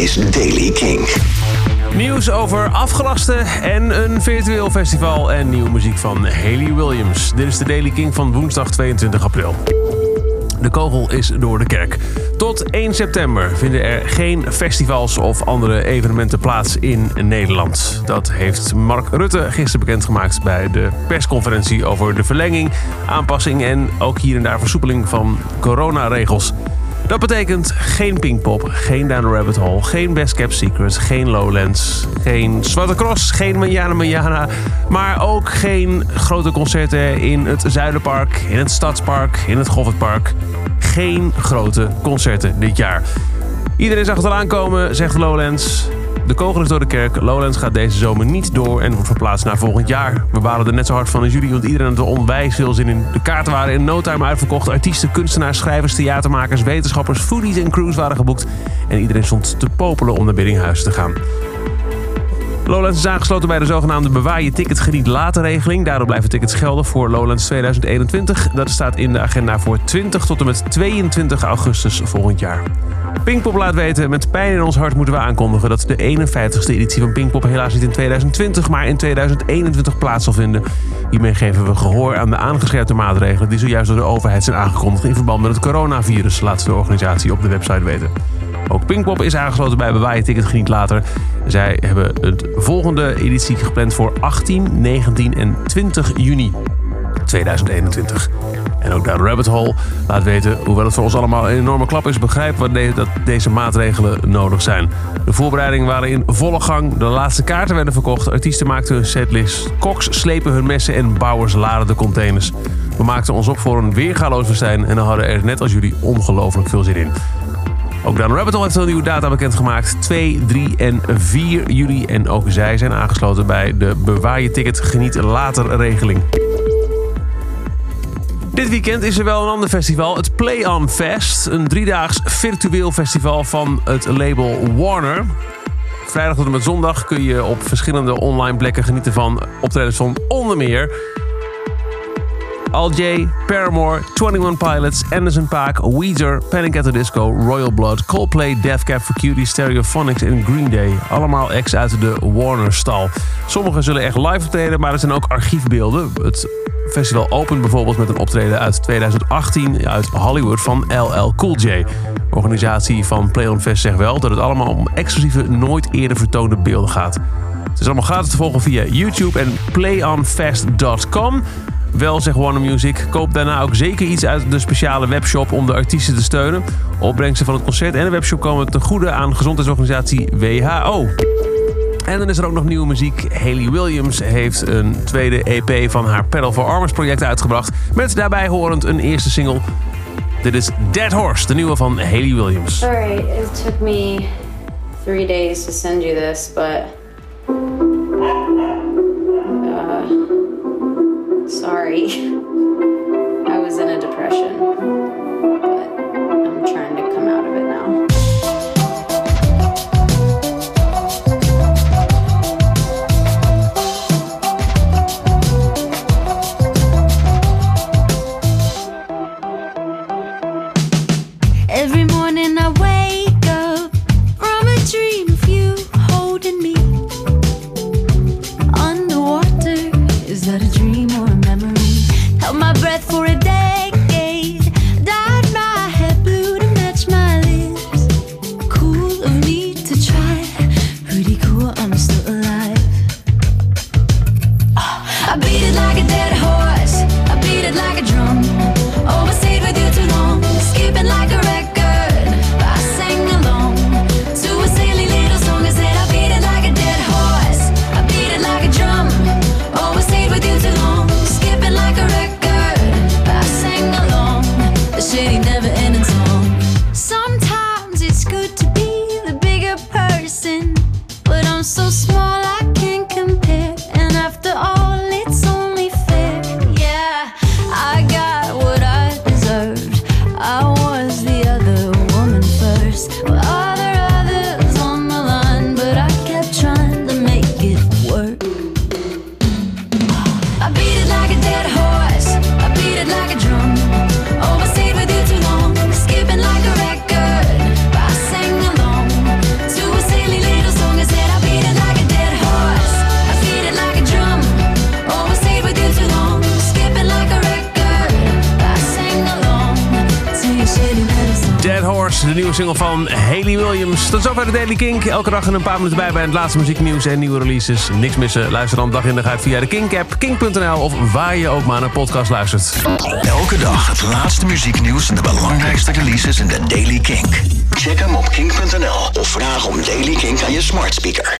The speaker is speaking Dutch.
is Daily King. Nieuws over afgelaste en een virtueel festival en nieuwe muziek van Haley Williams. Dit is de Daily King van woensdag 22 april. De kogel is door de kerk. Tot 1 september vinden er geen festivals of andere evenementen plaats in Nederland. Dat heeft Mark Rutte gisteren bekendgemaakt bij de persconferentie over de verlenging, aanpassing en ook hier en daar versoepeling van coronaregels. Dat betekent geen Pinkpop, geen Down the Rabbit Hole, geen Best Kept Secret, geen Lowlands, geen Zwarte Cross, geen Manjana Manjana, maar ook geen grote concerten in het Zuiderpark, in het Stadspark, in het Goffertpark. Geen grote concerten dit jaar. Iedereen zag het al aankomen, zegt Lowlands. De kogel is door de kerk. Lowlands gaat deze zomer niet door en wordt verplaatst naar volgend jaar. We balen er net zo hard van als jullie, want iedereen had er onwijs veel zin in. De kaarten waren in no time uitverkocht. Artiesten, kunstenaars, schrijvers, theatermakers, wetenschappers, foodies en crews waren geboekt. En iedereen stond te popelen om naar Biddinghuis te gaan. Lowlands is aangesloten bij de zogenaamde bewaar je ticket geniet later regeling. Daardoor blijven tickets gelden voor Lowlands 2021. Dat staat in de agenda voor 20 tot en met 22 augustus volgend jaar. Pinkpop laat weten, met pijn in ons hart moeten we aankondigen dat de 51ste editie van Pinkpop helaas niet in 2020, maar in 2021 plaats zal vinden. Hiermee geven we gehoor aan de aangescherpte maatregelen die zojuist door de overheid zijn aangekondigd in verband met het coronavirus, laat de organisatie op de website weten. Ook Pinkpop is aangesloten bij Bewaaien Ticket Geniet Later. Zij hebben het volgende editie gepland voor 18, 19 en 20 juni 2021. En ook Down Rabbit Hole laat weten, hoewel het voor ons allemaal een enorme klap is, begrijpen we dat deze maatregelen nodig zijn. De voorbereidingen waren in volle gang, de laatste kaarten werden verkocht, artiesten maakten hun setlist, koks slepen hun messen en bouwers laden de containers. We maakten ons op voor een weergaloos festijn en hadden er net als jullie ongelooflijk veel zin in. Ook Down Rabbit heeft een nieuwe data bekendgemaakt. 2, 3 en 4 juli. En ook zij zijn aangesloten bij de bewaar je ticket geniet later regeling. Dit weekend is er wel een ander festival, het Play On Fest. Een driedaags virtueel festival van het label Warner. Vrijdag tot en met zondag kun je op verschillende online plekken genieten van optredens van onder meer... Al J, Paramore, 21 Pilots, Anderson Paak, Weezer, Panic at the Disco, Royal Blood, Coldplay, Death Cab for Cutie, Stereophonics en Green Day. Allemaal ex uit de Warner-stal. Sommigen zullen echt live optreden, maar er zijn ook archiefbeelden. Het festival opent bijvoorbeeld met een optreden uit 2018 uit Hollywood van LL Cool J. De organisatie van Play On Fest zegt wel dat het allemaal om exclusieve, nooit eerder vertoonde beelden gaat. Het is allemaal gratis te volgen via YouTube en playonfest.com. Wel, zegt Warner Music, koop daarna ook zeker iets uit de speciale webshop om de artiesten te steunen. Opbrengsten van het concert en de webshop komen ten goede aan gezondheidsorganisatie WHO. En dan is er ook nog nieuwe muziek. Haley Williams heeft een tweede EP van haar Pedal for Armors project uitgebracht. Met daarbij horend een eerste single. Dit is Dead Horse, de nieuwe van Haley Williams. Alright, it took me three days to send you this, but. Sorry. I was in a depression, I was the other woman first. De nieuwe single van Haley Williams. Tot zover de Daily Kink. Elke dag een paar minuten bij bij het laatste muzieknieuws en nieuwe releases. Niks missen. Luister dan dag in dag uit via de Kink-app, kink.nl of waar je ook maar naar podcast luistert. Elke dag het laatste muzieknieuws en de belangrijkste releases in de Daily Kink. Check hem op kink.nl of vraag om Daily Kink aan je smart speaker.